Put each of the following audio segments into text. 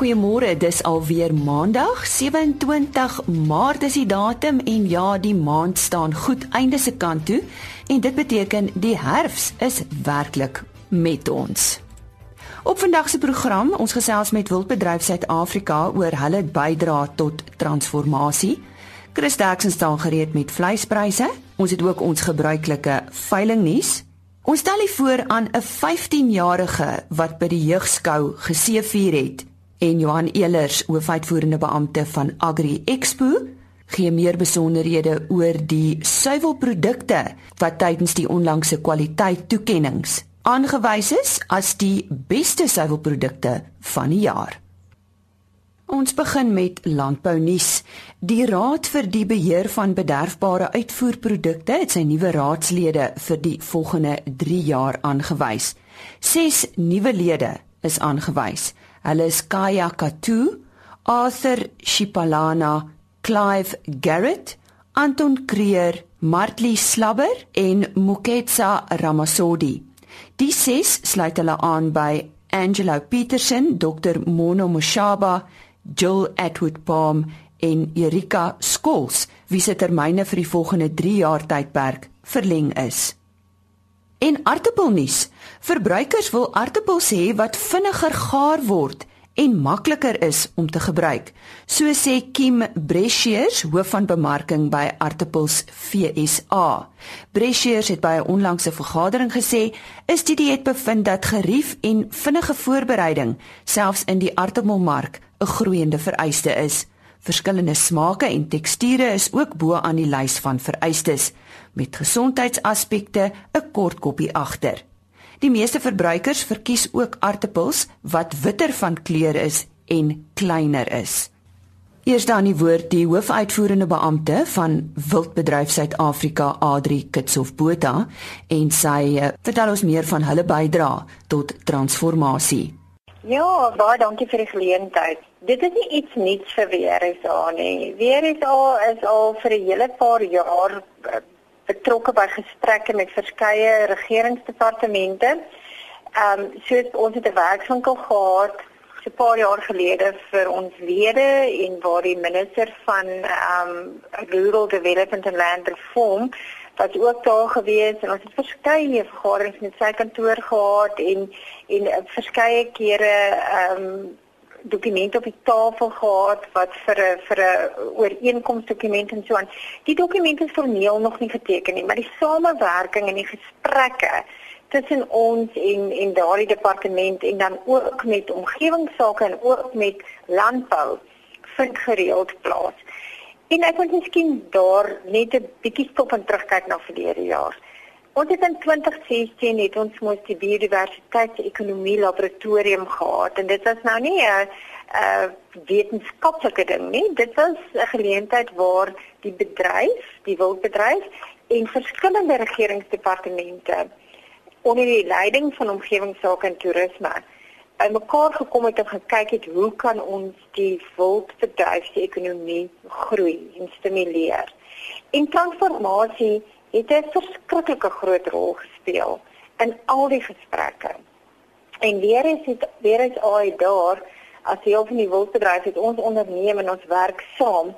Goeiemôre, dis alweer Maandag, 27 Maart is die datum en ja, die maand staan goed einde se kant toe en dit beteken die herfs is werklik met ons. Op vandag se program, ons gesels met Wildbedryf Suid-Afrika oor hulle bydra tot transformasie. Chris Daxon staan gereed met vleispryse. Ons het ook ons gebruikelike veilingnuus. Ons stel voor aan 'n 15-jarige wat by die jeugskou geseëvier het en Johan Elers, hoofuitvoerende beampte van Agri Expo, gee meer besonderhede oor die suiwelprodukte wat tydens die onlangse kwaliteit toekenninge aangewys is as die beste suiwelprodukte van die jaar. Ons begin met landbou nuus. Die Raad vir die Beheer van Bederfbare Uitvoerprodukte het sy nuwe raadslede vir die volgende 3 jaar aangewys. Ses nuwe lede is aangewys. Hulle is Kaya Katu, Arthur Shipalana, Clive Garrett, Anton Creer, Martli Slabber en Muketsa Ramasodi. Die ses sluit hulle aan by Angelo Petersen, Dr Mono Moshaba, Jill Atwood Palm en Erika Skols, wie se termyne vir die volgende 3 jaar tydperk verleng is. En aartappelnuus. Verbruikers wil aartappels hê wat vinniger gaar word en makliker is om te gebruik. So sê Kim Bresciers, hoof van bemarking by Aartappels FSA. Bresciers het by 'n onlangse vergadering gesê, "Is die dieet bevind dat gerief en vinnige voorbereiding selfs in die aartappelmark 'n groeiende vereiste is." Verskillende smake en teksture is ook bo aan die lys van vereistes met gesondheidsaspekte 'n kort koppie agter. Die meeste verbruikers verkies ook aartappels wat witter van kleur is en kleiner is. Eers dan die woord die hoofuitvoerende beampte van Wildbedryf Suid-Afrika Adri Kitsof Botha en sy uh, vertel ons meer van hulle bydrae tot transformasie. Ja, baie dankie vir die geleentheid. Dit is nie iets nuuts vir WRSA nie. WRSA is al vir 'n hele paar jaar eh, betrokke by gesprekke met verskeie regeringsdepartemente. Ehm um, soos ons het 'n werkswinkel gehad so 'n paar jaar gelede vir ons lede en waar die minister van ehm um, Rural Development and Land Reform wat ook daar gewees en ons het verskeie vergaderings met sy kantoor gehad en en verskeie kere ehm um, dokumente op die tafel gehad wat vir 'n vir 'n ooreenkomsdokument en so aan. Die dokumente is formeel nog nie geteken nie, maar die samewerking en die gesprekke tussen ons en en daardie departement en dan ook met omgewingsake en ook met landbou vind gereeld plaas. En ek wil miskien daar net 'n bietjie stop en terugkyk na verlede jaar. Ons het in 2016 het ons mos die biodiversiteitsekonomie laboratorium gehad en dit was nou nie 'n wetenskaplike ding nie. Dit was 'n geleentheid waar die bedryf, die wildbedryf en verskillende regeringsdepartemente onder die leiding van omgewingsake en toerisme bymekaar gekom het en gekyk het hoe kan ons die wildbedryfsekonomie groei en stimuleer. En transformasie het 'n verskriklike groot rol gespeel in al die gesprekke. En weer is dit weer is al daar as deel van die wildbedryf het ons onderneem en ons werk saam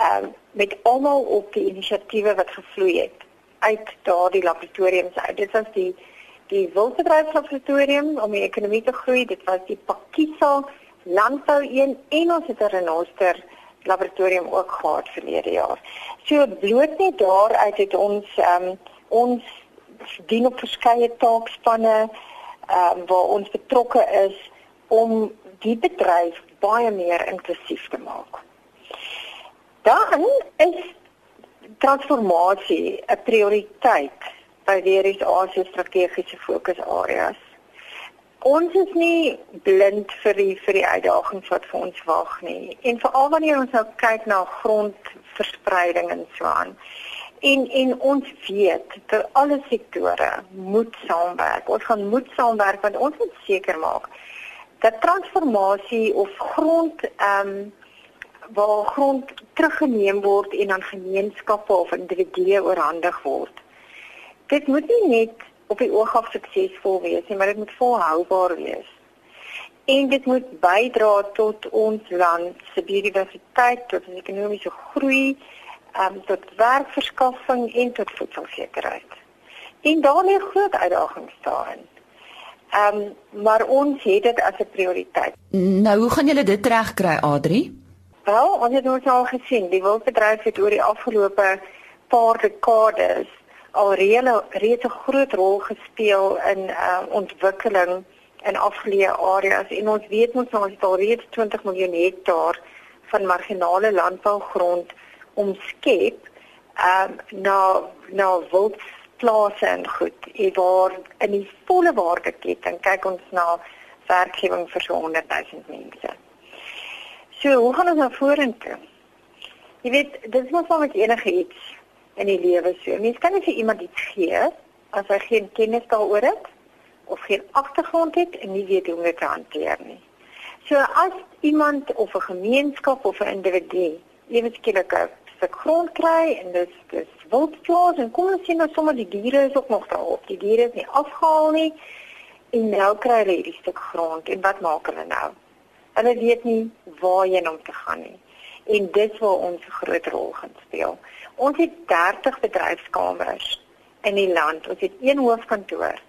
um, met almal op die inisiatiewe wat gevloei het uit daardie laboratoriums uit. Dit was die die wildbedryfslaboratorium om die ekonomie te groei. Dit was die Pakisa landbou een en ons het 'n renoster laboratorium ook gehad verlede jaar. So bloot net daaruit het ons um, ons dien op verskeie taakspanne um, waar ons betrokke is om die bedryf baie meer inklusief te maak. Dan is transformasie 'n prioriteit by die RSA strategiese fokusareas ons is nie blind vir die vir die uitdagings wat vir ons wag nie. En veral wanneer ons nou kyk na grondverspreiding en so aan. En en ons weet dat alle sektore moet saamwerk. Ons gaan moet saamwerk want ons moet seker maak dat transformasie of grond ehm um, waar grond teruggeneem word en aan gemeenskappe of individue oorhandig word. Dit moet nie net op die oog af suksesvol wees nie, maar dit moet volhoubaar wees. en dit moet bydra tot ons land se biodiversiteit, tot die ekonomiese groei, um, tot werkverskaffing en tot voedselsekerheid. En daar lê groot uitdagings daarin. Ehm um, maar ons het dit as 'n prioriteit. Nou, hoe gaan julle dit regkry, Adri? Wel, ons het ons al gesien, die wildbedryf het oor die afgelope paar dekades al reeds 'n groot rol gespeel in uh, ontwikkeling in afgeleë areas en ons weet mos nou ons het al reeds 20 miljoen hektaar van marginale landbougrond omskep um, na na wildplase en goed waar in die volle waardeketting kyk ons na werkgewing vir so 100 000 mense. So, hoe gaan ons nou vorentoe? Jy weet, dit is mos met enige iets in die lewe so. Mens kan nie vir iemand iets gee as hy geen kennis daaroor het of geen agtergrond het en nie weet hoe om dit te hanteer nie. So as iemand of 'n gemeenskap of 'n individu eweskielik 'n stuk grond kry en dis dis wildplaas en kom ons sien nou sommer die diere is ook nog daarop. Die diere is nie afgehaal nie en nou kry hulle hierdie stuk grond en wat maak hulle nou? Hulle weet nie waarheen om te gaan nie. En dit wil ons groot rol gaan speel. Ons het 30 bedryfskamers in die land. Ons het een hoofkantoor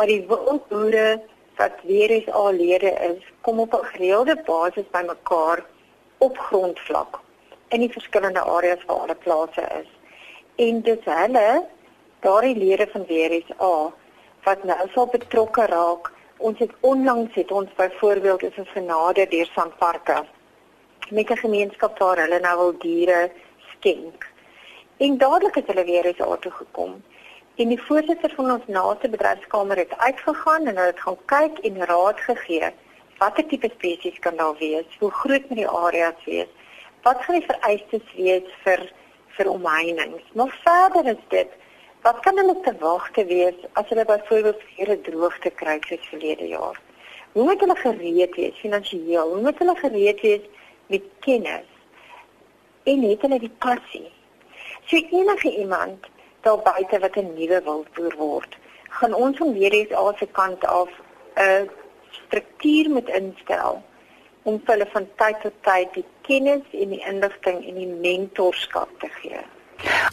maar die wildboere wat weer is al lede is, kom op 'n gereelde basis bymekaar op grondvlak in die verskillende areas waar hulle plase is. En dis hulle daardie lede van WRSA wat nou sal betrokke raak. Ons het onlangs het ons byvoorbeeld is 'n genade deur Sanparka met 'n gemeenskap waar hulle nou wil diere skenk. En dadelik het hulle weer daar toe gekom En die voorsitter van ons naaste bedryfskamer het uitgegaan en hulle het gaan kyk en raad gegee. Watter tipe spesies kan daar wees? Hoe groot moet die areas wees? Wat gaan die vereistes wees vir vir omheinings? Nog verder is dit wat kan hulle te wagte wees as hulle byvoorbeeld hier 'n droogte kry soos verlede jaar? Hoe moet hulle gereed wees finansiëel? Hoe moet hulle gereed wees met kennis? En het hulle die passie? So enige iemand daar buite wat 'n nuwe wildboer word, gaan ons van eens aan se kant af 'n struktuur moet instel om hulle van tyd tot tyd die kennis en die inligting en die mentorskap te gee.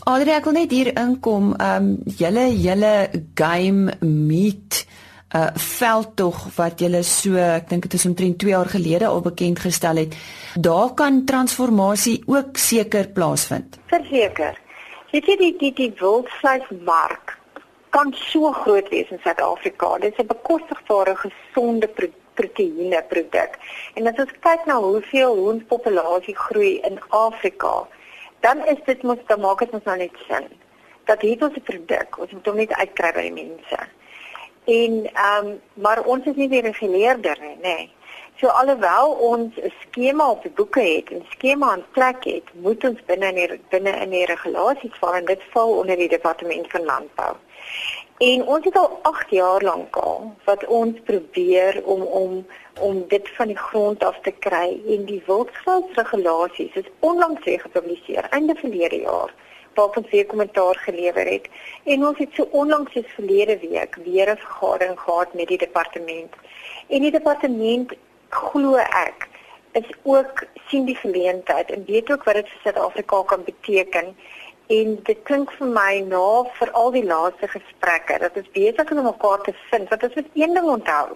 Adri ek wil net hier inkom, ehm um, julle julle game meet uh, veldtog wat julle so, ek dink dit is omtrent 2 jaar gelede al bekend gestel het. Daar kan transformasie ook seker plaasvind. Verseker. Weet jy die die die wildvleismark kan so groot wees in Suid-Afrika. Dit is 'n bekostigbare gesonde pro proteïene produk. En as ons kyk na hoeveel hoenpopulasie groei in Afrika, dan is dit mos dan maak dit ons nou net sin. Dat hier ons 'n produk, ons moet hom net uitkry by die mense. En ehm um, maar ons is nie die reguleerder nie, nê. Nee. So alhoewel ons 'n skema op die boeke het en skema aan plek het, moet ons binne in die, binne in die regulasies val en dit val onder die departement van landbou. En ons het al 8 jaar lank al wat ons probeer om om om dit van die grond af te kry en die wildgrasregulasies is onlangs weer gepubliseer einde verlede jaar ons weer kommentaar gelewer het en ons het so onlangs soos verlede week weer 'n vergadering gehad met die departement en die departement glo ek is ook sien die geleentheid en weet ook wat dit vir Suid-Afrika kan beteken en dit klink vir my na vir al die laaste gesprekke dat ons besig is om mekaar te vind wat ons met een ding onthou.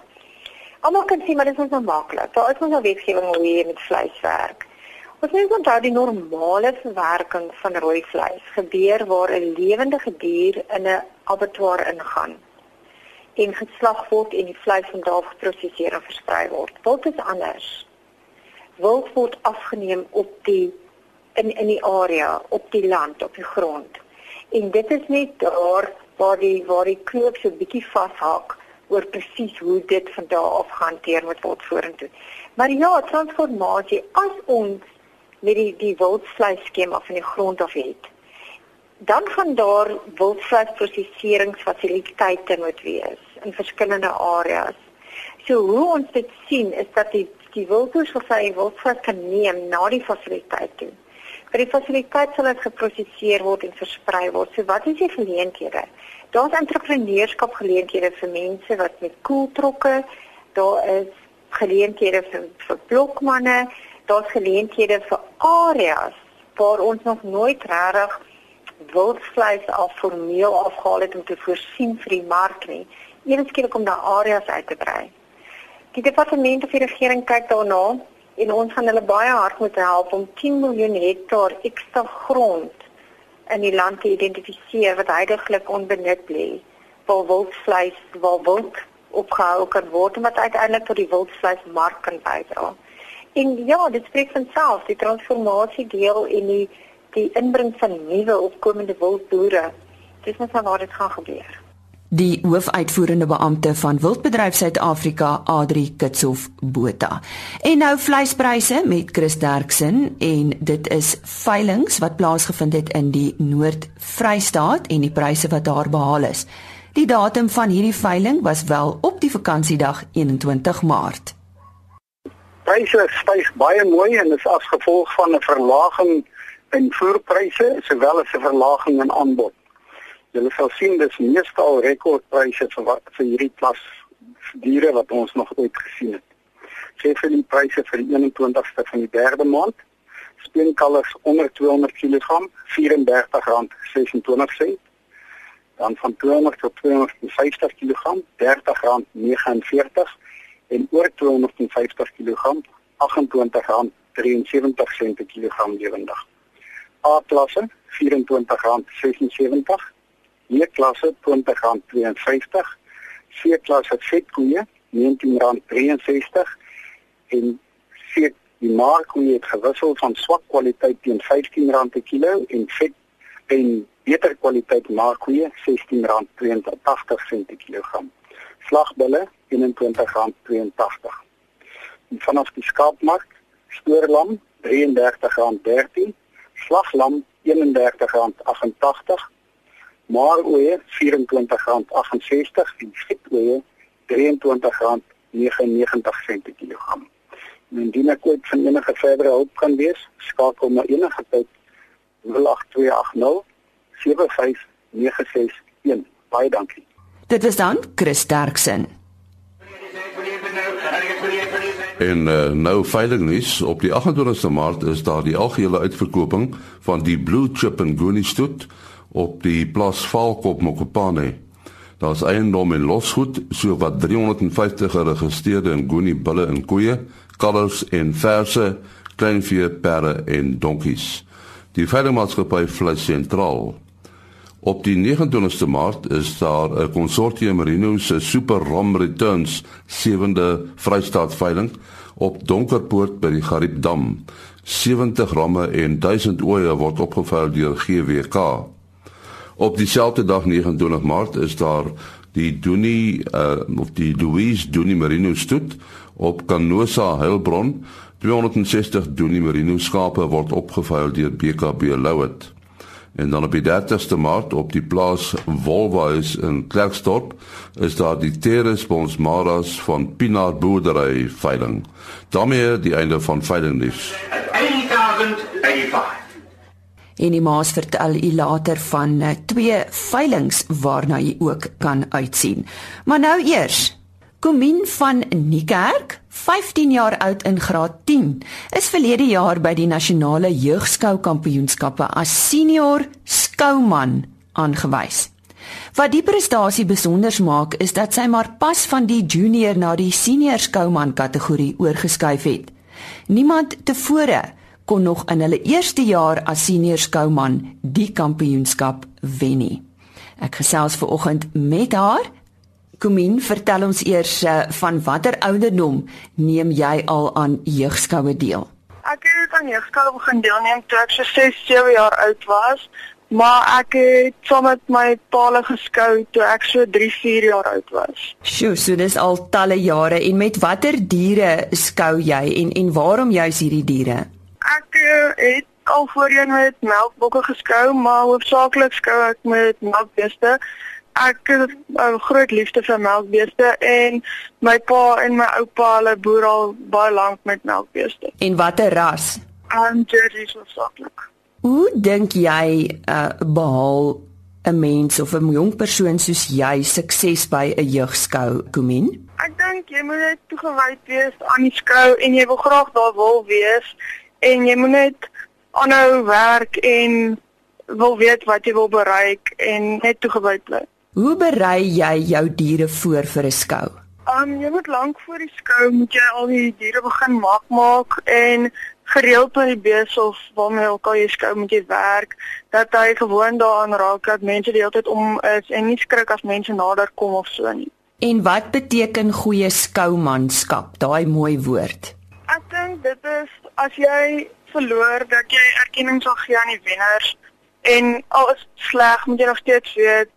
Almal kan sien maar dit is ons nou maklik. Daar is ons nou wetgewing hoe jy met vleis werk. Ons moet onthou die normale verwerking van rooi vleis gebeur waar 'n lewende dier in 'n abattoir ingaan en geslag word en die vleis van daar geproseseer en versprei word. Wild is anders. Wild word afgeneem op die in in die area, op die land, op die grond. En dit is net daar waar die waar die knoop so bietjie vashak oor presies hoe dit van daar af gehanteer moet word vorentoe. Maar ja, transformasie as ons met die die wildvleis skema van die grond af het dan gaan daar wildvleisproseseringsfasiliteite moet wees in verskillende areas. So hoe ons dit sien is dat die die wildboers of sy wildvleis kan neem na die fasiliteit toe. By die fasiliteit sal dit geproseseer word en versprei word. So wat is die geleenthede? Daar's entrepreneurskap geleenthede vir mense wat met koeltrokke, daar is geleenthede vir vir blokmanne, daar's geleenthede vir areas waar ons nog nooit regtig wildvleis af formeel afgehaal het om te voorsien vir die mark nie. Eenskielik om daai areas uit te brei. Die departement of die regering kyk daarna en ons gaan hulle baie hard moet help om 10 miljoen hektaar ekstra grond in die land te identifiseer wat heidaglik onbenut lê vir wildvleis, waar wild opgehou kan word en wat uiteindelik tot die wildvleismark kan bydra. En ja, dit spreek van self, die transformasie deel en die die inbring van nuwe opkomende wildboere. Dis net waar dit gaan gebeur. Die hoofuitvoerende beampte van Wildbedryf Suid-Afrika, Adri Kitshof Botha. En nou vleispryse met Chris Derksen en dit is veilinge wat plaasgevind het in die Noord-Vrystaat en die pryse wat daar behaal is. Die datum van hierdie veiling was wel op die vakansiedag 21 Maart. Pryse styg baie mooi en is as gevolg van 'n verlaging in voerpryse sowel as 'n verlaging in aanbod. Julle sal sien dis meestal rekordpryse vir wat vir hierdie klas diere wat ons nog ooit gesien het. Sê vir die pryse vir die 21ste van die derde maand, speenkalvers onder 200 kg, R34.26. Dan van 200 tot 250 kg, R30.49 en oor 250 kg, R28.73 per kilogram lewendig. A klasse R24.76 B klasse R20.52, C klasse vetkoeie R19.63 en C die markkoeie het gewissel van swak kwaliteit teen R15 per kilo en vet en beter kwaliteit markkoeie R16.82 per kilogram. Slagbulle R21.82. En vanaf die skaapmark stoorlam R33.13, slaglam R31.88 maaroeie R24.68 en vetoeie R23.99 per kilogram. En indien ek ooit van enige verdere hulp kan wees, skakel my enige tyd 08280 75961. Baie dankie. Dit is dan Chris Derksen. En uh, nou veiling nuus op die 28ste Maart is daar die algehele uitverkoping van die Blue Chip en Goonie stoet op die plaas Valkop Mokopane. Daar's eiendom en losgoed, so wat 350 geregistreerde in Goonie bulle en koeie, kalvers en verse, kleinvee, perde en donkies. Die veilingmaatskappy Vleis Sentraal. Op die 29ste Maart is daar 'n konsortium Merino se Super Rom Returns sewende Vrystaat veiling op Donkerpoort by die Gariepdam. 70 ramme en 1000 oeye word opgeveil deur GWK. Op dieselfde dag 29 Maart is daar die Doenie uh, of die Louise Doenie Merino stoet op Canosa Heilbron. 260 Doenie Merino skape word opgeveil deur BKB Louet. En dan op die 30ste Maart op die plaas Wolwhuis in Klerksdorp is daar die Teres Bonsmaras van Pinaar Boerdery veiling. daarmee die einde van veiling nuus. 1085 en die maas vertel u later van uh, twee veilinge waarna jy ook kan uitsien. Maar nou eers Komien van Niekerk, 15 jaar oud in graad 10, is verlede jaar by die nasionale jeugskou kampioenskappe as senior skouman aangewys. Wat die prestasie besonder maak, is dat sy maar pas van die junior na die senior skouman kategorie oorgeskuif het. Niemand tevore kon nog in hulle eerste jaar as senior skouman die kampioenskap wen nie. Ek gesels ver oggend met haar. Komien, vertel ons eers uh, van watter ouderdom neem jy al aan jeugskoue deel? Ek het aan jeugskoue begin deelneem toe ek so 6, 7 jaar oud was, maar ek het saam met my paal geskou toe ek so 3, 4 jaar oud was. Sjoe, so dis al talle jare en met watter diere skou jy en en waarom juis hierdie diere? Ek uh, het al voorheen met melkbokke geskou, maar hoofsaaklik skou ek met melkbeeste. Ek het 'n groot liefde vir melkbeeste en my pa en my oupa hulle boer al baie lank met melkbeeste. En watter ras? Um Jerseys hoofsaaklik. Hoe dink jy uh, behaal 'n mens of 'n jong persoon soos jy sukses by 'n jeugskou, Komien? Ek dink dink jy moet net toegewyd wees aan die skou en jy wil graag daar wil wees en jy moet net aanhou werk en wil weet wat jy wil bereik en net toegewyd bly. Hoe berei jy jou diere voor vir 'n skou? Um jy moet lank voor die skou moet jy al die diere begin maak maak en gereeld met die beeste of waarmee ook al jy skou moet jy werk dat hy gewoon daaraan raak dat mense die hele tyd om is en nie skrik as mense nader kom of so nie. En wat beteken goeie skoumanskap? Daai mooi woord. Ek dink dit is as jy verloor dat jy erkenning sal gee aan die wenners en al is sleg moet jy nog steeds weet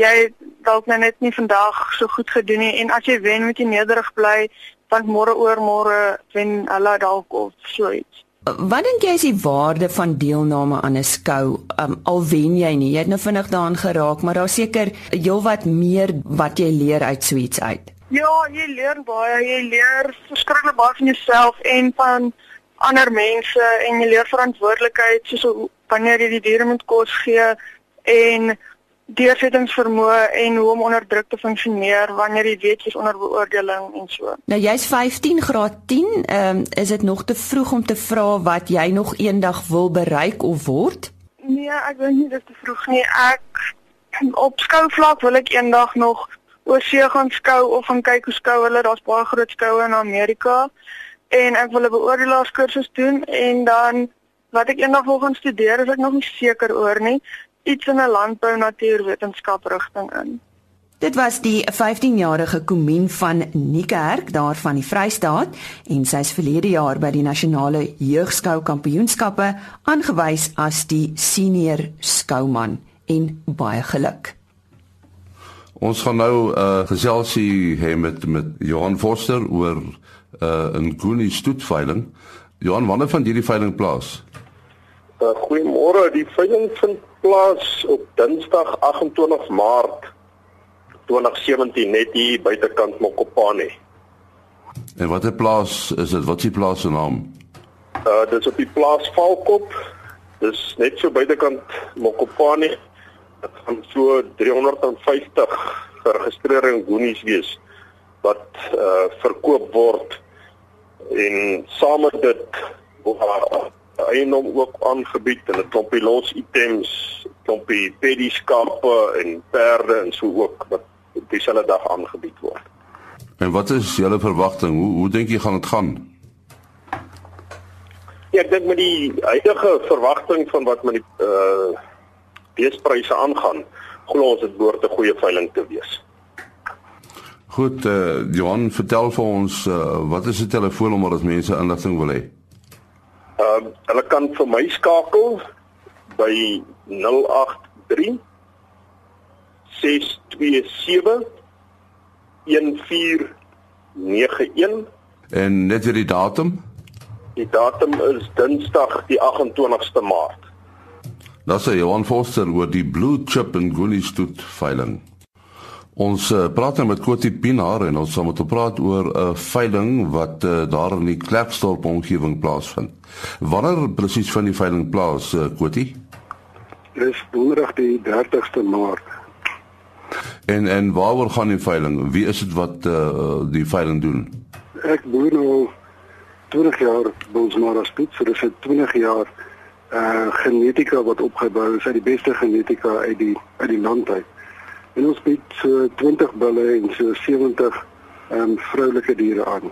jy dalk nou net nie vandag so goed gedoen nie en as jy wen moet jy nederig bly want môre oor môre wen hulle dalk of so iets. Wat dink jy is die waarde van deelname aan 'n skou? Um, al wen jy nie, jy het nou vinnig daaraan geraak, maar daar seker heelwat meer wat jy leer uit so iets uit. Ja, jy leer baie, jy leer verskriklik baie van jouself en van ander mense en jy leer verantwoordelikheid soos wanneer jy die diere moet kos gee en deursettingsvermoë en hoe om onder druk te funksioneer wanneer jy weet jy's onder beoordeling en so. Nou jy's 15 graad 10, ehm um, is dit nog te vroeg om te vra wat jy nog eendag wil bereik of word? Nee, ek dink nie dis te vroeg nie. Ek op skouvlak wil ek eendag nog oorsee gaan skou of gaan kyk hoe skou hulle. Daar's baie groot skoue in Amerika en ek wil 'n beoordelaarskursus doen en dan wat ek eendag wil gaan studeer, is ek nog nie seker oor nie iets in 'n landbou natuurwetenskap rigting in. Dit was die 15-jarige Komien van Niekerk daar van die Vrystaat en sy is verlede jaar by die nasionale jeugskou kampioenskappe aangewys as die senior skouman en baie geluk. Ons gaan nou 'n uh, geselsie hê met met Johan Forster oor 'n uh, 'n Goonie stoetveiling. Johan, wanneer van hierdie veiling plaas? Uh, Goeiemôre, die veiling vind plaas op Dinsdag 28 Maart 2017 net hier buitekant Mokopane. En watter plaas is dit? Wat is die plaas se naam? Uh dis op die plaas Valkop. Dis net so buitekant Mokopane. Dit gaan so 350 geregistreerde goonies wees wat uh verkoop word en saam met dit eiendom ook aangebied en 'n klompie los items, klompie pediskape en perde en so ook wat dieselfde dag aangebied word. En wat is julle verwagting? Hoe hoe dink jy gaan dit gaan? Ja, ek dink met die huidige verwagting van wat met die uh beespryse aangaan, glo ons dit behoort 'n goeie veiling te wees. Goed, uh Johan, vertel vir ons uh wat is die telefoonnommer as mense inligting wil hê? Ehm uh, hulle kan vir my skakel by 083 627 1491 en net vir die datum? Die datum is Dinsdag die 28ste Maart. Daar sê Johan Forster oor die Blue Chip en Goonie Stoet veiling. Ons uh, praat nou met Koti Pinaar en ons gaan met hom praat oor 'n uh, veiling wat uh, daar in die Klerksdorp omgewing plaasvind. Wanneer presies van die veiling plaas, uh, Koti? Dis donderdag die 30ste Maart. En en waaroor gaan die veiling? Wie is dit wat uh, die veiling doen? Ek boer nou 20 jaar by ons Marastoet, so dis 'n 20 jaar uh genetika wat opgebou is uit die beste genetika uit die uit die land uit. En ons bied so 20 bulle en so 70 ehm um, vroulike diere aan.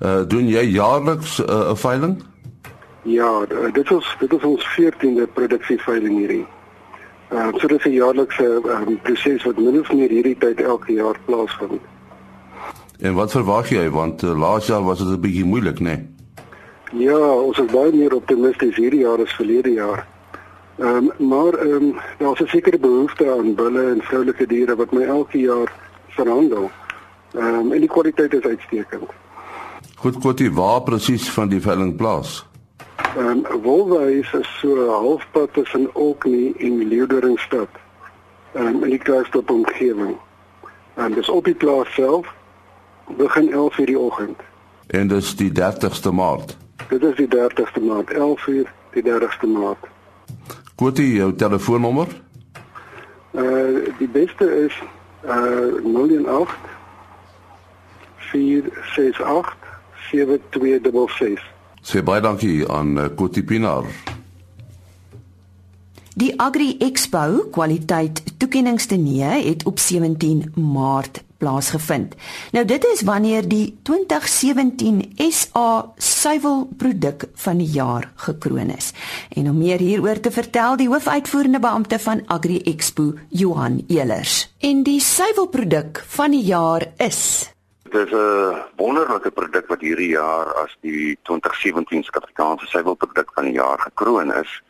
Uh doen jy jaarliks uh, 'n uh, veiling? Ja, dit is dit is ons 14de produksieveiling hierdie. Ehm uh, so dit is 'n jaarlikse um, proses wat min of meer hierdie tyd elke jaar plaasvind. En wat verwag jy want uh, laas jaar was dit 'n bietjie moeilik, né? Nee? Ja, ons is baie meer optimisties hierdie jaar as verlede jaar. Ehm um, maar ehm um, daar's 'n sekere behoefte aan bulle en vroulike diere wat my elke jaar verhandel. Ehm um, en die kwaliteit is uitstekend. Goed, Kotie, waar presies van die veiling plaas? Ehm um, Wolwys is so halfpad tussen Orkney en Leeudoringstad. Ehm um, in die Kruisdorp omgewing. En dis op die plaas self begin 11:00 die oggend. En dis die 30ste Maart. Dit is die 30ste Maart, 11:00 die 30ste Maart. Kotie, jou telefoonnommer? Uh die beste is uh 018 468 7266. Sê baie dankie aan uh, Kotie Pinaar. Die Agri Expo kwaliteit toekenningstoernee het op 17 Maart plaasgevind. Nou dit is wanneer die 2017 SA suiwelproduk van die jaar gekroon is. En om meer hieroor te vertel, die hoofuitvoerende beampte van Agri Expo, Johan Elers. En die suiwelproduk van die jaar is Dit is 'n wonderlike produk wat hierdie jaar as die 2017 Suid-Afrikaanse suiwelproduk van die jaar gekroon is.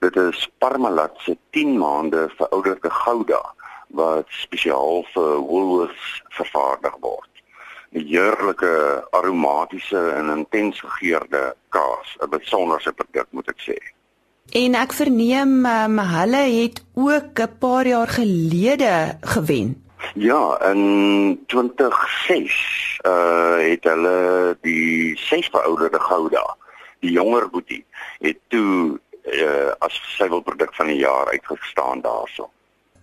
Dit is Parmalat se 10 maande verouderde Gouda wat spesiaal vir Woolworths vervaardig word. 'n Heerlike aromatiese en intens gegeurde kaas, 'n besonderse produk moet ek sê. En ek verneem um, hulle het ook 'n paar jaar gelede gewen. Ja, in 2006 uh het hulle die ses verouderde Gouda, die jonger boetie, het toe uh as suiwelproduk van die jaar uitgestaan daarso.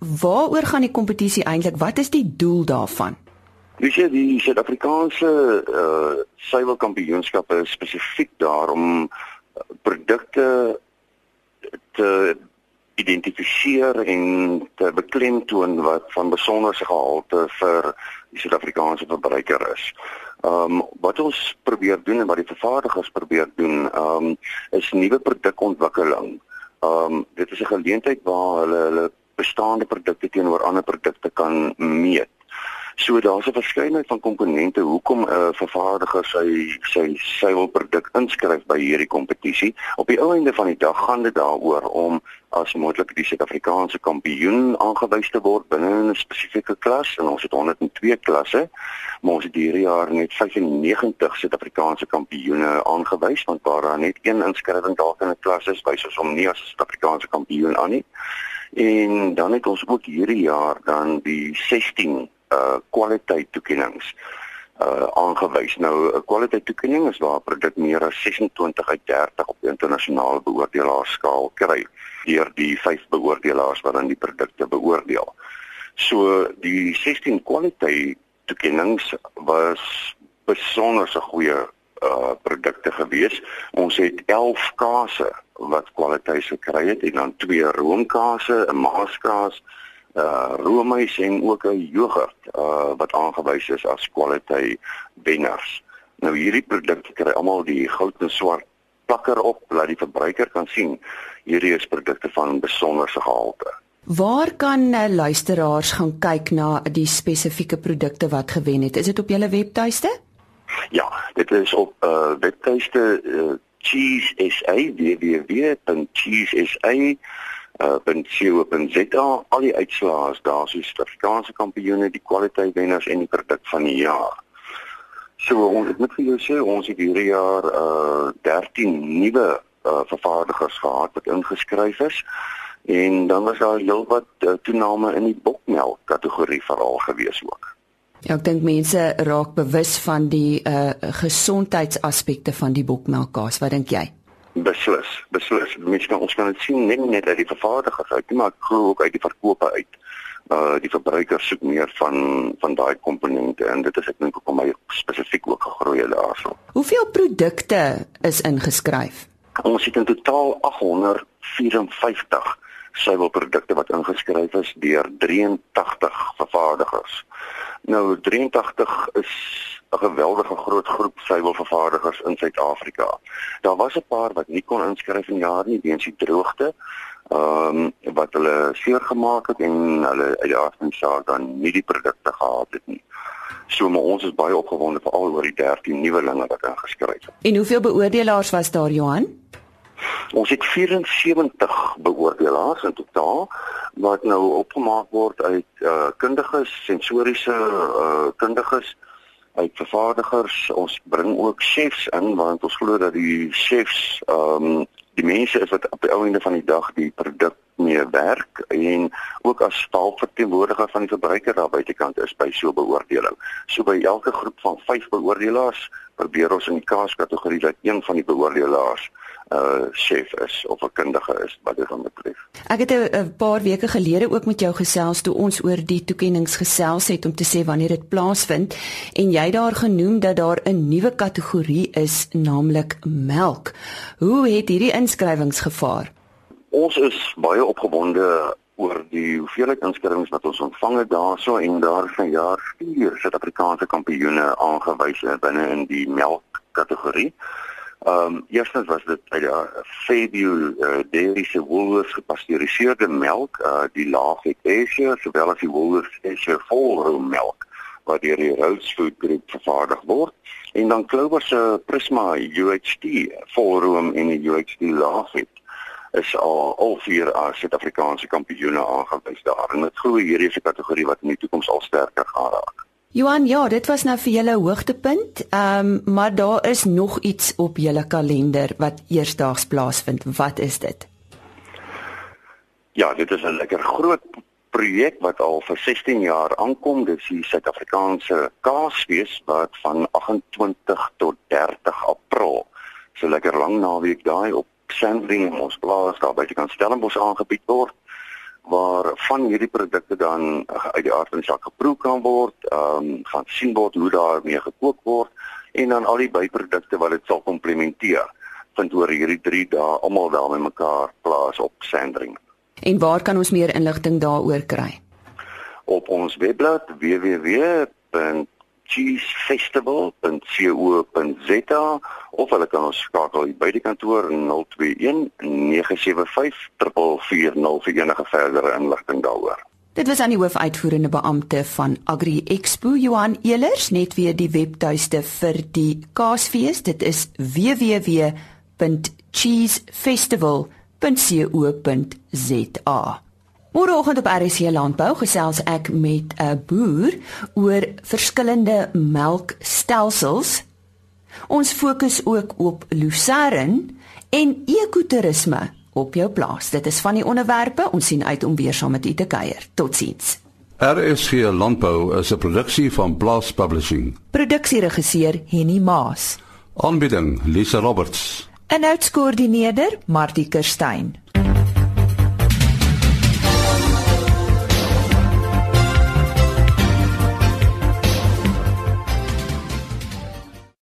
Waaroor gaan die kompetisie eintlik? Wat is die doel daarvan? Dis jy die Suid-Afrikaanse uh suiwelkampioenskappe spesifiek daarom uh, produkte te identifiseer en te beklemtoon wat van besonderse gehalte vir die Suid-Afrikaanse verbruiker is. Ehm um, wat ons probeer doen en wat die vervaardigers probeer doen, ehm um, is nuwe produkontwikkeling. Ehm um, dit is 'n geleentheid waar hulle hulle bestaande produkte teenoor ander produkte kan meet. So daar's 'n verskeidenheid van komponente hoekom 'n uh, vervaardiger sy sy sy wil produk inskryf by hierdie kompetisie. Op die einde van die dag gaan dit daaroor om as moontlik die Suid-Afrikaanse kampioen aangewys te word binne 'n spesifieke klas en ons het 102 klasse. Maar ons het hierdie jaar net 95 Suid-Afrikaanse kampioene aangewys want daar net een inskrywing dalk in 'n klas is, wys ons hom nie as 'n Suid-Afrikaanse kampioen aan nie. En dan het ons ook hierdie jaar dan die 16 uh kwaliteit toekenninge uh aangewys. Nou 'n kwaliteit toekenning is waar 'n produk meer as 26 uit 30 op internasionale beoordelaarsskaal kry deur die vyf beoordelaars wat dan die produkte beoordeel. So die 16 kwaliteit toekenninge was besonder 'n goeie uh produkte gewees. Ons het 11 kase wat kwaliteit gekry het en dan twee roomkase, 'n maaskaas, uh roomys en ook 'n jogurt uh wat aangewys is as kwaliteit wenners. Nou hierdie produkte kry almal die goud en swart plakker op laat die verbruiker kan sien hierdie is produkte van besonderse gehalte. Waar kan uh, luisteraars gaan kyk na die spesifieke produkte wat gewen het? Is dit op julle webtuiste? Ja, dit is op uh webtuiste uh, Cheese SA www.cheesesa uh.co.za al die uitslae is daar so Suid-Afrikaanse kampioene, die kwaliteit wenners en die produk van die jaar. So ons het met vir jou sê ons het hierdie jaar uh 13 nuwe uh vervaardigers gehad wat ingeskryf is en dan was daar heelwat uh, toename in die bokmelk kategorie veral gewees ook. Ja, ek dink mense raak bewus van die uh gesondheidsaspekte van die bokmelkkaas. Wat dink jy? Beslis, beslis. Mense kan ons kan dit sien net net uit die vervaardigers uit, maar glo ook uit die verkope uit. Uh die verbruikers soek meer van van daai komponente en dit is ek dink ook om my spesifiek ook gegroei daarso. Hoeveel produkte is ingeskryf? Ons het in totaal 854 suiwelprodukte wat ingeskryf is deur 83 vervaardigers. Nou 83 is 'n geweldige groot groep suiwelvervaardigers in Suid-Afrika. Daar was 'n paar wat nie kon inskryf in jaar nie weens die droogte. Ehm um, wat hulle seer gemaak het en hulle uit die aard van die saak dan nie die produkte gehad het nie. So maar ons is baie opgewonde veral oor die 13 nuwelinge wat ingeskryf het. En hoeveel beoordelaars was daar Johan? Ons het 74 beoordelaars in totaal wat nou opgemaak word uit uh kundiges, sensoriese uh kundiges, uit vervaardigers. Ons bring ook chefs in want ons glo dat die chefs um die mense is wat op die einde van die dag die produk mee werk en ook as staalverteenwoordiger van die verbruiker daar buitekant is by so 'n beoordeling. So by elke groep van 5 beoordelaars probeer ons in die kaaskategorie dat een van die beoordelaars uh chef is of 'n kundige is wat dit dan betref. Ek het 'n paar weke gelede ook met jou gesels toe ons oor die toekenninge gesels het om te sê wanneer dit plaasvind en jy daar genoem dat daar 'n nuwe kategorie is naamlik melk. Hoe het hierdie inskrywings gevaar? Ons is baie opgewonde oor die hoeveelheid inskrywings wat ons ontvang het daarso en daar is 'n jaar vier Suid-Afrikaanse kampioene aangewys binne in die melk kategorie. Ehm um, eerstens was dit by die Fairview uh, Dairy se Woolworths gepasteuriseerde melk, uh, die Laafet Asia, sowel as die Woolworths Asia volroom melk wat deur die Rhodes Food Group vervaardig word. En dan Clover se Prisma UHT volroom en die UHT Laafet is al al vier as Suid-Afrikaanse kampioene aangewys daar. En dit glo hierdie is 'n kategorie wat in die toekoms al sterker gaan raak. Johan, ja, dit was nou vir julle hoogtepunt. Ehm, um, maar daar is nog iets op julle kalender wat eersdaags plaasvind. Wat is dit? Ja, dit is 'n lekker groot projek wat al vir 16 jaar aankom. Dit is die Suid-Afrikaanse Kaasfees wat van 28 tot 30 April. So lekker lang naweek daai op Sandring ons plaas daar by die Stellenbosch aangebied word waar van hierdie produkte dan uit die aard van die saak geproe kan word, ehm um, gaan sien word hoe daarmee gekook word en dan al die byprodukte wat dit sal komplementeer vind oor hierdie 3 dae almal daar met mekaar plaas op Sandring. En waar kan ons meer inligting daaroor kry? Op ons webblad www cheesefestival.co.za of hulle kan ons skakel by die kantoor 021 975 4440 vir enige verdere inligting daaroor. Dit was aan die hoofuitvoerende beampte van Agri Expo Johan Elers net weer die webtuiste vir die Kaasfees dit is www.cheesefestival.co.za Môreoggend op RC Landbou gesels ek met 'n boer oor verskillende melkstelsels. Ons fokus ook op lucerne en ekotourisme op jou plaas. Dit is van die onderwerpe. Ons sien uit om weer saam met u te kuier. Totsiens. RC Landbou is 'n produksie van Blast Publishing. Produksieregisseur Henny Maas. Aanbieding Lisa Roberts. En uitskoördineerder Martie Kerstyn.